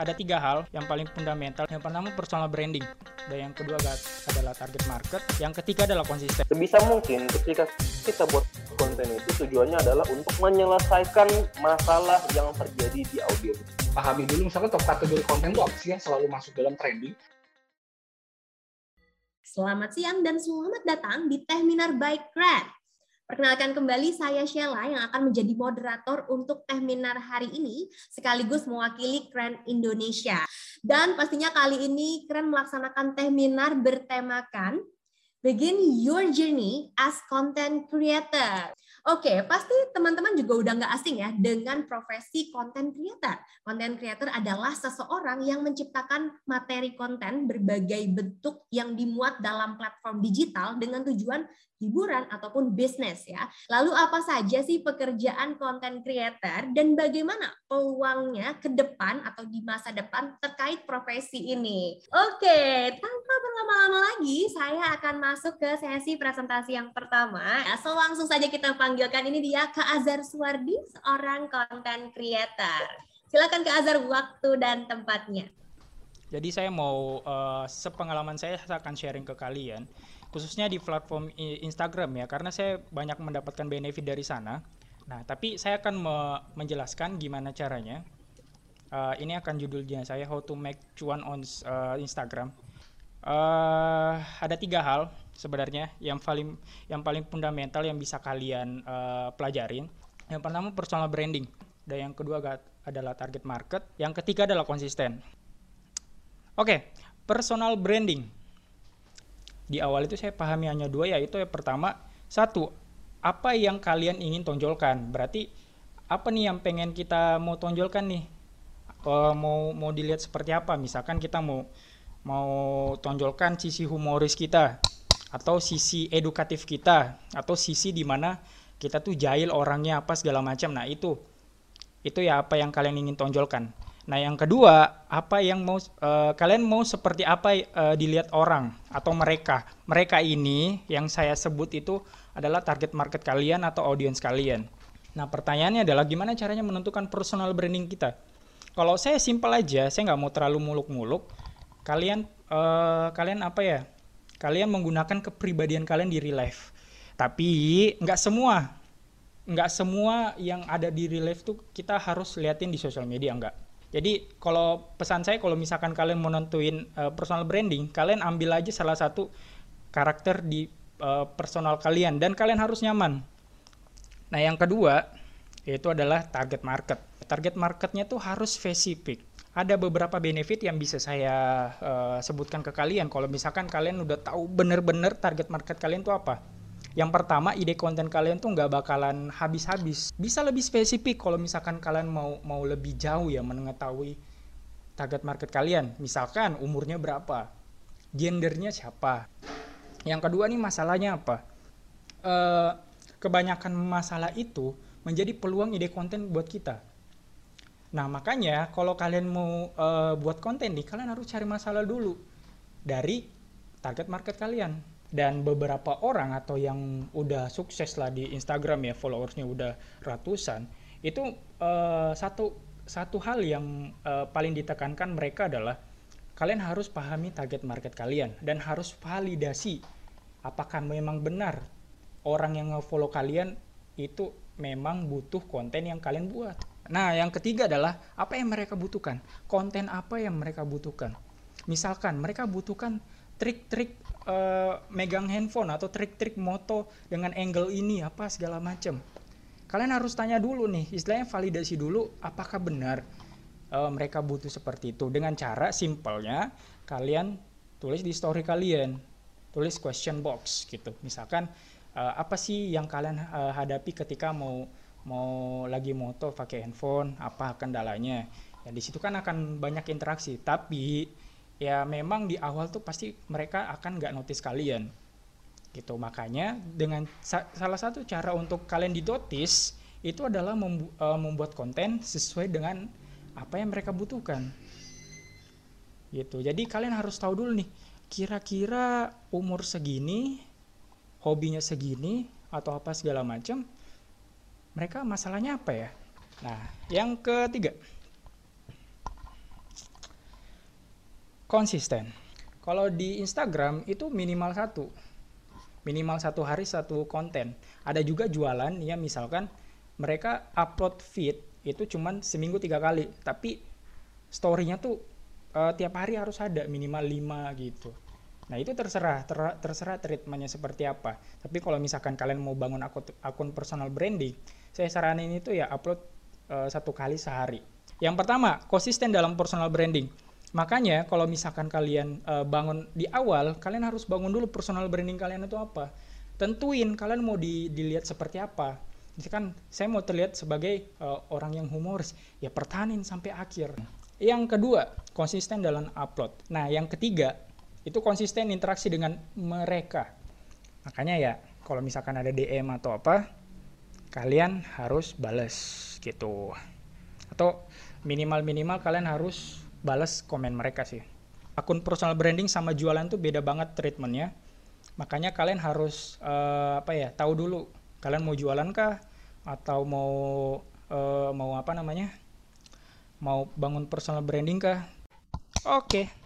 ada tiga hal yang paling fundamental. Yang pertama personal branding, dan yang kedua adalah target market, yang ketiga adalah konsisten. Sebisa mungkin ketika kita buat konten itu tujuannya adalah untuk menyelesaikan masalah yang terjadi di audiens. Pahami dulu misalnya top kategori konten itu apa sih yang selalu masuk dalam trending. Selamat siang dan selamat datang di Tehminar by Crack. Perkenalkan kembali saya Sheila yang akan menjadi moderator untuk Tehminar hari ini sekaligus mewakili Keren Indonesia. Dan pastinya kali ini Keren melaksanakan Tehminar bertemakan Begin Your Journey as Content Creator. Oke, pasti teman-teman juga udah nggak asing ya dengan profesi content creator. Content creator adalah seseorang yang menciptakan materi konten berbagai bentuk yang dimuat dalam platform digital dengan tujuan hiburan ataupun bisnis ya. Lalu apa saja sih pekerjaan content creator dan bagaimana peluangnya ke depan atau di masa depan terkait profesi ini? Oke, tanpa berlama-lama lagi, saya akan masuk ke sesi presentasi yang pertama. Ya, so langsung saja kita panggilkan ini dia Kak Azhar Suwardi, seorang content creator. Silakan Kak Azhar waktu dan tempatnya. Jadi saya mau uh, sepengalaman saya saya akan sharing ke kalian khususnya di platform Instagram ya karena saya banyak mendapatkan benefit dari sana. Nah, tapi saya akan me menjelaskan gimana caranya. Uh, ini akan judulnya saya How to Make Cuan on uh, Instagram. Uh, ada tiga hal sebenarnya yang paling yang paling fundamental yang bisa kalian uh, pelajarin. Yang pertama personal branding, dan yang kedua adalah target market, yang ketiga adalah konsisten. Oke, okay, personal branding di awal itu saya pahami hanya dua yaitu yang pertama satu apa yang kalian ingin tonjolkan? Berarti apa nih yang pengen kita mau tonjolkan nih? Uh, mau mau dilihat seperti apa? Misalkan kita mau mau tonjolkan sisi humoris kita atau sisi edukatif kita atau sisi di mana kita tuh jahil orangnya apa segala macam. Nah itu itu ya apa yang kalian ingin tonjolkan Nah, yang kedua, apa yang mau uh, kalian mau seperti apa uh, dilihat orang atau mereka? Mereka ini yang saya sebut itu adalah target market kalian atau audiens kalian. Nah, pertanyaannya adalah gimana caranya menentukan personal branding kita? Kalau saya simpel aja, saya nggak mau terlalu muluk-muluk. Kalian uh, kalian apa ya? Kalian menggunakan kepribadian kalian di real life. Tapi nggak semua nggak semua yang ada di real life tuh kita harus liatin di sosial media nggak jadi kalau pesan saya kalau misalkan kalian mau nentuin uh, personal branding, kalian ambil aja salah satu karakter di uh, personal kalian dan kalian harus nyaman. Nah, yang kedua yaitu adalah target market. Target marketnya tuh harus spesifik. Ada beberapa benefit yang bisa saya uh, sebutkan ke kalian kalau misalkan kalian udah tahu bener-bener target market kalian tuh apa yang pertama ide konten kalian tuh nggak bakalan habis-habis. Bisa lebih spesifik kalau misalkan kalian mau mau lebih jauh ya mengetahui target market kalian. Misalkan umurnya berapa gendernya siapa. Yang kedua nih masalahnya apa? E, kebanyakan masalah itu menjadi peluang ide konten buat kita. Nah makanya kalau kalian mau e, buat konten nih kalian harus cari masalah dulu dari target market kalian dan beberapa orang atau yang udah sukses lah di Instagram ya followersnya udah ratusan itu uh, satu satu hal yang uh, paling ditekankan mereka adalah kalian harus pahami target market kalian dan harus validasi apakah memang benar orang yang nge-follow kalian itu memang butuh konten yang kalian buat. Nah, yang ketiga adalah apa yang mereka butuhkan? Konten apa yang mereka butuhkan? Misalkan mereka butuhkan trik-trik uh, megang handphone atau trik-trik moto dengan angle ini apa segala macam. Kalian harus tanya dulu nih, istilahnya validasi dulu apakah benar uh, mereka butuh seperti itu dengan cara simpelnya kalian tulis di story kalian, tulis question box gitu. Misalkan uh, apa sih yang kalian uh, hadapi ketika mau mau lagi moto pakai handphone, apa kendalanya? Ya di situ kan akan banyak interaksi, tapi ya memang di awal tuh pasti mereka akan nggak notice kalian. Gitu makanya dengan sa salah satu cara untuk kalian dinotis itu adalah membu uh, membuat konten sesuai dengan apa yang mereka butuhkan. Gitu jadi kalian harus tahu dulu nih kira-kira umur segini hobinya segini atau apa segala macam mereka masalahnya apa ya? Nah yang ketiga Konsisten. Kalau di Instagram itu minimal satu. Minimal satu hari satu konten. Ada juga jualan ya misalkan mereka upload feed itu cuman seminggu tiga kali. Tapi story-nya tuh uh, tiap hari harus ada minimal lima gitu. Nah itu terserah, ter, terserah treatmentnya seperti apa. Tapi kalau misalkan kalian mau bangun akun, akun personal branding, saya saranin itu ya upload uh, satu kali sehari. Yang pertama, konsisten dalam personal branding Makanya kalau misalkan kalian uh, bangun di awal, kalian harus bangun dulu personal branding kalian itu apa. Tentuin kalian mau di, dilihat seperti apa. Misalkan saya mau terlihat sebagai uh, orang yang humoris, ya pertahanin sampai akhir. Yang kedua, konsisten dalam upload. Nah, yang ketiga, itu konsisten interaksi dengan mereka. Makanya ya, kalau misalkan ada DM atau apa, kalian harus bales gitu. Atau minimal-minimal kalian harus balas komen mereka sih. Akun personal branding sama jualan tuh beda banget treatmentnya. Makanya kalian harus uh, apa ya tahu dulu kalian mau jualan kah atau mau uh, mau apa namanya mau bangun personal branding kah? Oke. Okay.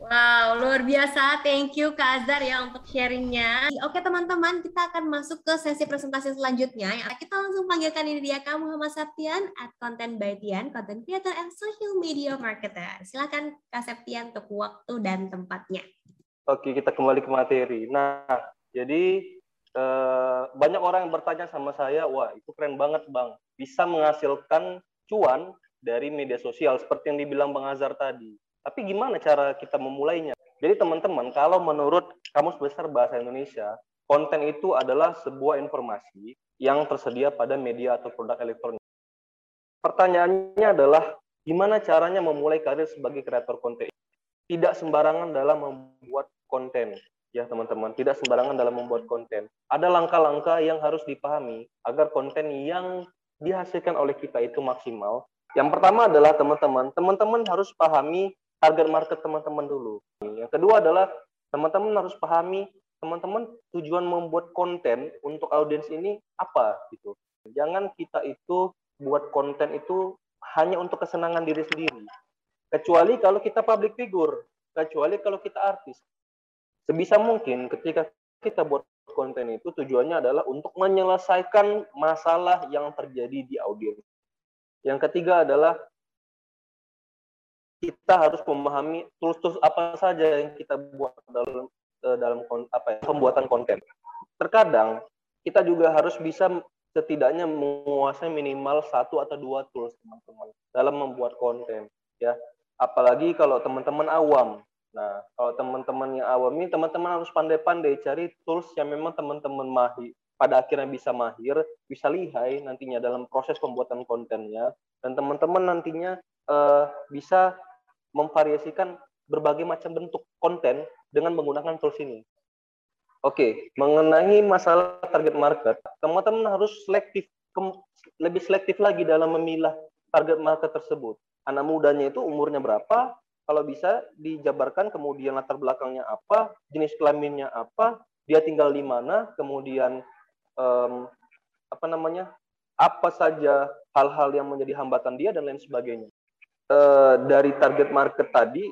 Wow, luar biasa. Thank you Kak Azhar ya untuk sharingnya. Oke teman-teman, kita akan masuk ke sesi presentasi selanjutnya. Kita langsung panggilkan ini dia Kak Muhammad Septian at Content by Tian, Content Creator and Social Media Marketer. Silakan Kak Septian untuk waktu dan tempatnya. Oke, kita kembali ke materi. Nah, jadi eh, banyak orang yang bertanya sama saya, wah itu keren banget bang, bisa menghasilkan cuan dari media sosial seperti yang dibilang Bang Azhar tadi tapi gimana cara kita memulainya? Jadi teman-teman, kalau menurut Kamus Besar Bahasa Indonesia, konten itu adalah sebuah informasi yang tersedia pada media atau produk elektronik. Pertanyaannya adalah, gimana caranya memulai karir sebagai kreator konten? Tidak sembarangan dalam membuat konten, ya teman-teman. Tidak sembarangan dalam membuat konten. Ada langkah-langkah yang harus dipahami agar konten yang dihasilkan oleh kita itu maksimal. Yang pertama adalah teman-teman, teman-teman harus pahami target market teman-teman dulu. Yang kedua adalah teman-teman harus pahami teman-teman tujuan membuat konten untuk audiens ini apa gitu. Jangan kita itu buat konten itu hanya untuk kesenangan diri sendiri. Kecuali kalau kita public figure, kecuali kalau kita artis. Sebisa mungkin ketika kita buat konten itu tujuannya adalah untuk menyelesaikan masalah yang terjadi di audiens. Yang ketiga adalah kita harus memahami tools-tools apa saja yang kita buat dalam uh, dalam apa ya, pembuatan konten. Terkadang kita juga harus bisa setidaknya menguasai minimal satu atau dua tools teman-teman dalam membuat konten ya. Apalagi kalau teman-teman awam. Nah, kalau teman-teman yang awam ini teman-teman harus pandai-pandai cari tools yang memang teman-teman mahir pada akhirnya bisa mahir, bisa lihai nantinya dalam proses pembuatan kontennya dan teman-teman nantinya uh, bisa memvariasikan berbagai macam bentuk konten dengan menggunakan tools ini. Oke, mengenai masalah target market, teman-teman harus selektif, lebih selektif lagi dalam memilah target market tersebut. Anak mudanya itu umurnya berapa, kalau bisa dijabarkan kemudian latar belakangnya apa, jenis kelaminnya apa, dia tinggal di mana, kemudian um, apa namanya, apa saja hal-hal yang menjadi hambatan dia dan lain sebagainya. Eh, dari target market tadi,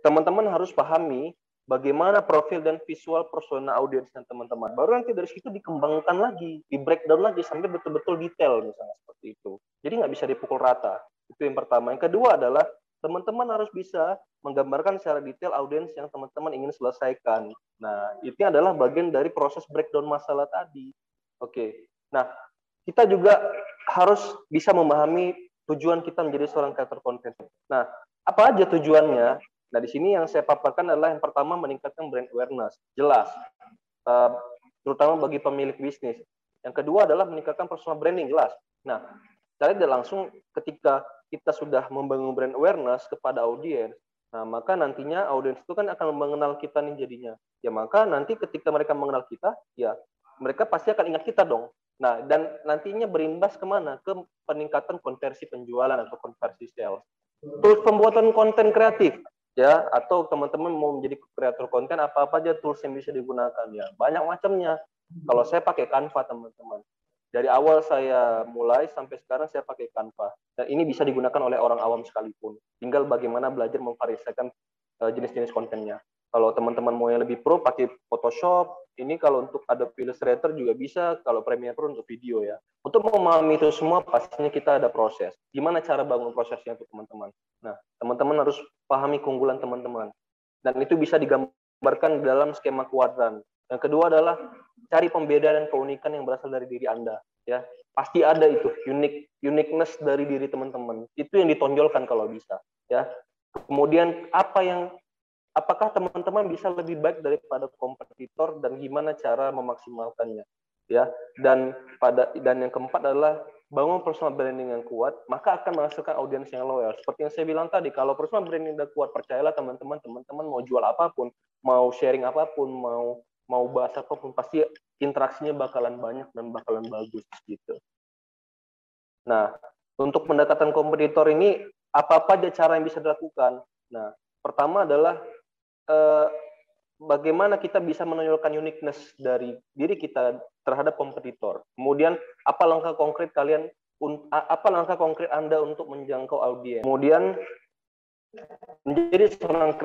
teman-teman harus pahami bagaimana profil dan visual persona audiensnya teman-teman. Baru nanti dari situ dikembangkan lagi, di breakdown lagi sampai betul-betul detail misalnya seperti itu. Jadi nggak bisa dipukul rata. Itu yang pertama. Yang kedua adalah teman-teman harus bisa menggambarkan secara detail audiens yang teman-teman ingin selesaikan. Nah, itu adalah bagian dari proses breakdown masalah tadi. Oke. Nah, kita juga harus bisa memahami tujuan kita menjadi seorang kreator konten. Nah, apa aja tujuannya? Nah, di sini yang saya paparkan adalah yang pertama meningkatkan brand awareness, jelas, uh, terutama bagi pemilik bisnis. Yang kedua adalah meningkatkan personal branding, jelas. Nah, saya tidak langsung ketika kita sudah membangun brand awareness kepada audiens, nah maka nantinya audiens itu kan akan mengenal kita nih jadinya. Ya maka nanti ketika mereka mengenal kita, ya mereka pasti akan ingat kita dong. Nah, dan nantinya berimbas ke mana? Ke peningkatan konversi penjualan atau konversi sales. Tools pembuatan konten kreatif, ya, atau teman-teman mau menjadi kreator konten, apa-apa aja tools yang bisa digunakan, ya. Banyak macamnya. Kalau saya pakai Canva, teman-teman. Dari awal saya mulai sampai sekarang saya pakai Canva. Dan ini bisa digunakan oleh orang awam sekalipun. Tinggal bagaimana belajar memvariasikan uh, jenis-jenis kontennya. Kalau teman-teman mau yang lebih pro pakai Photoshop, ini kalau untuk Adobe Illustrator juga bisa, kalau Premiere Pro untuk video ya. Untuk memahami itu semua pastinya kita ada proses. Gimana cara bangun prosesnya untuk teman-teman? Nah, teman-teman harus pahami keunggulan teman-teman. Dan itu bisa digambarkan dalam skema kuadran. Yang kedua adalah cari pembeda dan keunikan yang berasal dari diri Anda. Ya, pasti ada itu unik uniqueness dari diri teman-teman. Itu yang ditonjolkan kalau bisa. Ya, kemudian apa yang apakah teman-teman bisa lebih baik daripada kompetitor dan gimana cara memaksimalkannya ya dan pada dan yang keempat adalah bangun personal branding yang kuat maka akan menghasilkan audiens yang loyal seperti yang saya bilang tadi kalau personal branding yang kuat percayalah teman-teman teman-teman mau jual apa pun mau sharing apa pun mau mau bahas apa pun pasti interaksinya bakalan banyak dan bakalan bagus gitu. Nah, untuk mendekatkan kompetitor ini apa-apa aja cara yang bisa dilakukan. Nah, pertama adalah eh, bagaimana kita bisa menonjolkan uniqueness dari diri kita terhadap kompetitor. Kemudian apa langkah konkret kalian apa langkah konkret Anda untuk menjangkau audiens. Kemudian menjadi seorang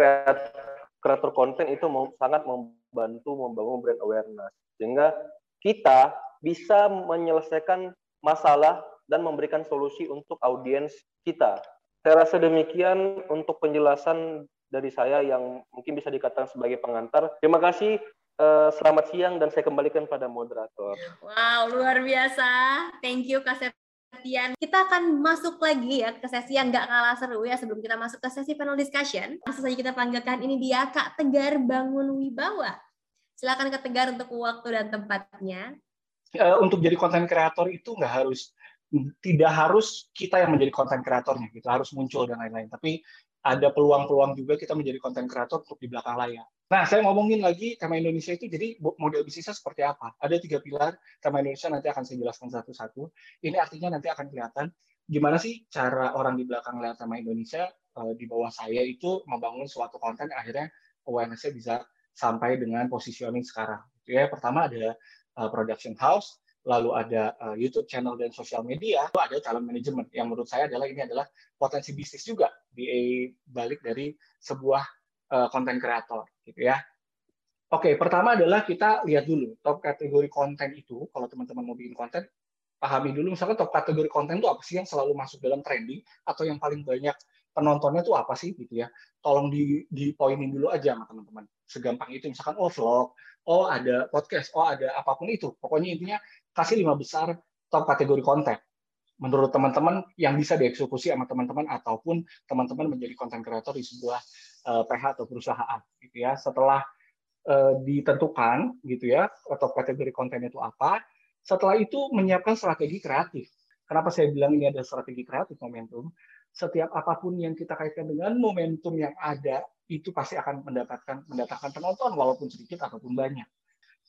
kreator konten itu sangat membantu membangun brand awareness sehingga kita bisa menyelesaikan masalah dan memberikan solusi untuk audiens kita. Saya rasa demikian untuk penjelasan dari saya yang mungkin bisa dikatakan sebagai pengantar. Terima kasih. Uh, selamat siang dan saya kembalikan pada moderator. Wow, luar biasa. Thank you Kak Septian. Kita akan masuk lagi ya ke sesi yang nggak kalah seru ya sebelum kita masuk ke sesi panel discussion. Langsung saja kita panggilkan ini dia Kak Tegar Bangun Wibawa. Silakan Kak Tegar untuk waktu dan tempatnya. Uh, untuk jadi konten kreator itu nggak harus tidak harus kita yang menjadi konten kreatornya gitu harus muncul dan lain-lain tapi ada peluang-peluang juga kita menjadi konten kreator untuk di belakang layar. Nah, saya ngomongin lagi tema Indonesia itu, jadi model bisnisnya seperti apa? Ada tiga pilar tema Indonesia, nanti akan saya jelaskan satu-satu. Ini artinya nanti akan kelihatan gimana sih cara orang di belakang layar tema Indonesia uh, di bawah saya itu membangun suatu konten yang akhirnya awareness-nya bisa sampai dengan positioning sekarang. Ya, pertama ada uh, production house, lalu ada uh, YouTube channel dan sosial media, lalu ada talent management. Yang menurut saya adalah ini adalah potensi bisnis juga di balik dari sebuah uh, content creator gitu ya. Oke, pertama adalah kita lihat dulu top kategori konten itu. Kalau teman-teman mau bikin konten pahami dulu. Misalnya top kategori konten itu apa sih yang selalu masuk dalam trending? Atau yang paling banyak penontonnya itu apa sih gitu ya? Tolong di di poinin dulu aja sama teman-teman. Segampang itu. Misalkan oh vlog oh ada podcast oh ada apa pun itu. Pokoknya intinya kasih lima besar top kategori konten. Menurut teman-teman yang bisa dieksekusi sama teman-teman ataupun teman-teman menjadi konten kreator di sebuah uh, PH atau perusahaan gitu ya. Setelah uh, ditentukan gitu ya top kategori konten itu apa setelah itu menyiapkan strategi kreatif. Kenapa saya bilang ini ada strategi kreatif momentum? Setiap apa pun yang kita kaitkan dengan momentum yang ada itu pasti akan mendapatkan mendatangkan penonton walaupun sedikit ataupun banyak.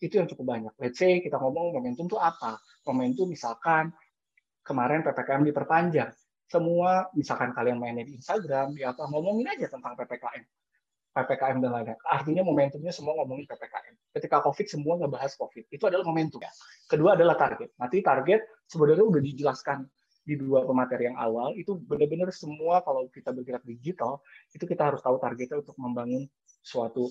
Itu yang cukup banyak. Let's say kita ngomong momentum itu apa? Momentum misalkan kemarin PPKM diperpanjang. Semua misalkan kalian mainnya di Instagram, di apa ngomongin aja tentang PPKM. PPKM dan lain-lain. Artinya momentumnya semua ngomongin PPKM. Ketika COVID semua ngebahas COVID. Itu adalah momentum. Kedua adalah target. Nanti target sebenarnya udah dijelaskan di dua pemateri yang awal itu benar-benar semua kalau kita bergerak digital itu kita harus tahu targetnya untuk membangun suatu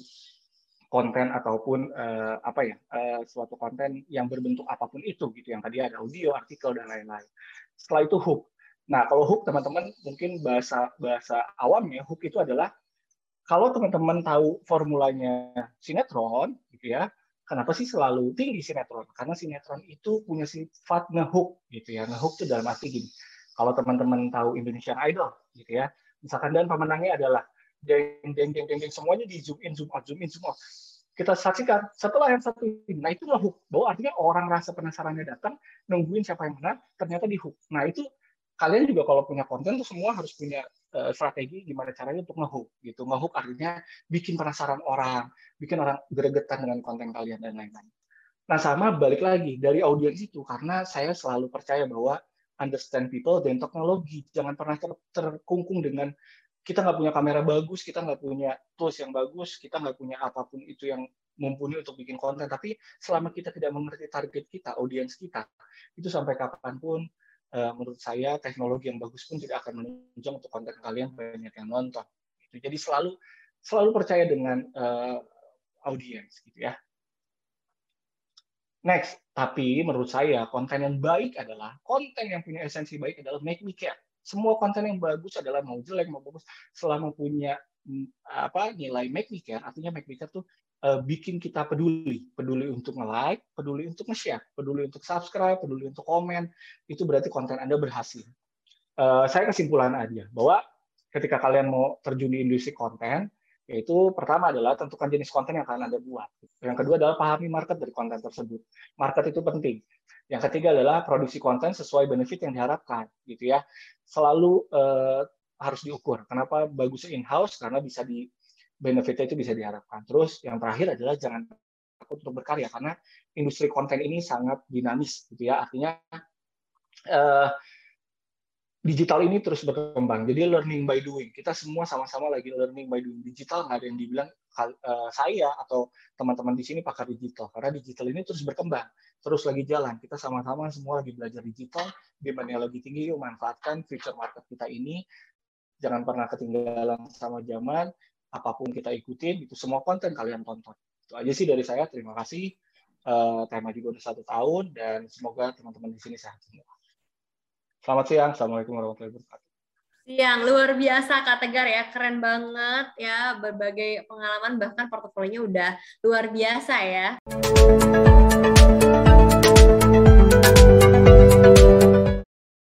konten ataupun uh, apa ya uh, suatu konten yang berbentuk apa pun itu gitu yang tadi ada audio artikel dan lain-lain setelah itu hook nah kalau hook teman-teman mungkin bahasa bahasa awamnya hook itu adalah kalau teman-teman tahu formulanya sinetron gitu ya Kenapa sih selalu tinggi sinetron? Karena sinetron itu punya sifat ngehook gitu ya. Ngehook itu dalam arti gini. Kalau teman-teman tahu Indonesian Idol gitu ya, misalkan dan pemenangnya adalah deng deng deng deng, deng semuanya di zoom in zoom out zoom in zoom out. Kita saksikan setelah yang satu ini, nah itu ngehook. Bahwa artinya orang rasa penasarannya datang, nungguin siapa yang menang, ternyata di hook. Nah itu kalian juga kalau punya konten tuh semua harus punya uh, strategi gimana caranya untuk ngehook gitu. Ngehook artinya bikin penasaran orang, bikin orang gregetan dengan konten kalian dan lain-lain. Nah sama balik lagi dari audiens itu karena saya selalu percaya bahwa understand people dan teknologi jangan pernah ter terkungkung dengan kita nggak punya kamera bagus, kita nggak punya tools yang bagus, kita nggak punya apa pun itu yang mumpuni untuk bikin konten. Tapi selama kita tidak mengerti target kita, audiens kita, itu sampai kapan pun uh, menurut saya teknologi yang bagus pun tidak akan menunjang untuk konten kalian banyak yang nonton. Gitu. Jadi selalu selalu percaya dengan uh, audiens gitu ya. Next, tapi menurut saya konten yang baik adalah konten yang punya esensi baik adalah make me care. Semua konten yang bagus adalah mau jelek mau bagus. Selama punya mm, apa nilai make me care artinya make me care tuh uh, bikin kita peduli, peduli untuk nge-like, peduli untuk nge-share, peduli untuk subscribe, peduli untuk komen, itu berarti konten Anda berhasil. Uh, saya kesimpulan aja bahwa ketika kalian mau terjun di industri konten, yaitu pertama adalah tentukan jenis konten yang akan Anda buat. Yang kedua adalah pahami market dari konten tersebut. Market itu penting. Yang ketiga adalah produksi konten sesuai benefit yang diharapkan, gitu ya. Selalu uh, harus diukur. Kenapa bagusnya in-house? Karena bisa di benefitnya itu bisa diharapkan. Terus yang terakhir adalah jangan takut untuk berkarya karena industri konten ini sangat dinamis, gitu ya. Artinya uh, digital ini terus berkembang. Jadi learning by doing. Kita semua sama-sama lagi learning by doing. Digital nggak ada yang dibilang uh, saya atau teman-teman di sini pakar digital. Karena digital ini terus berkembang, terus lagi jalan. Kita sama-sama semua lagi belajar digital. Demand lagi tinggi, yuk manfaatkan future market kita ini. Jangan pernah ketinggalan sama zaman. Apa pun kita ikutin, itu semua konten kalian tonton. Itu aja sih dari saya. Terima kasih. Uh, tema juga udah satu tahun dan semoga teman-teman di sini sehat semua. Selamat siang. Assalamualaikum warahmatullahi wabarakatuh. Siang, luar biasa Kak Tegar ya, keren banget ya, berbagai pengalaman bahkan portofolionya udah luar biasa ya.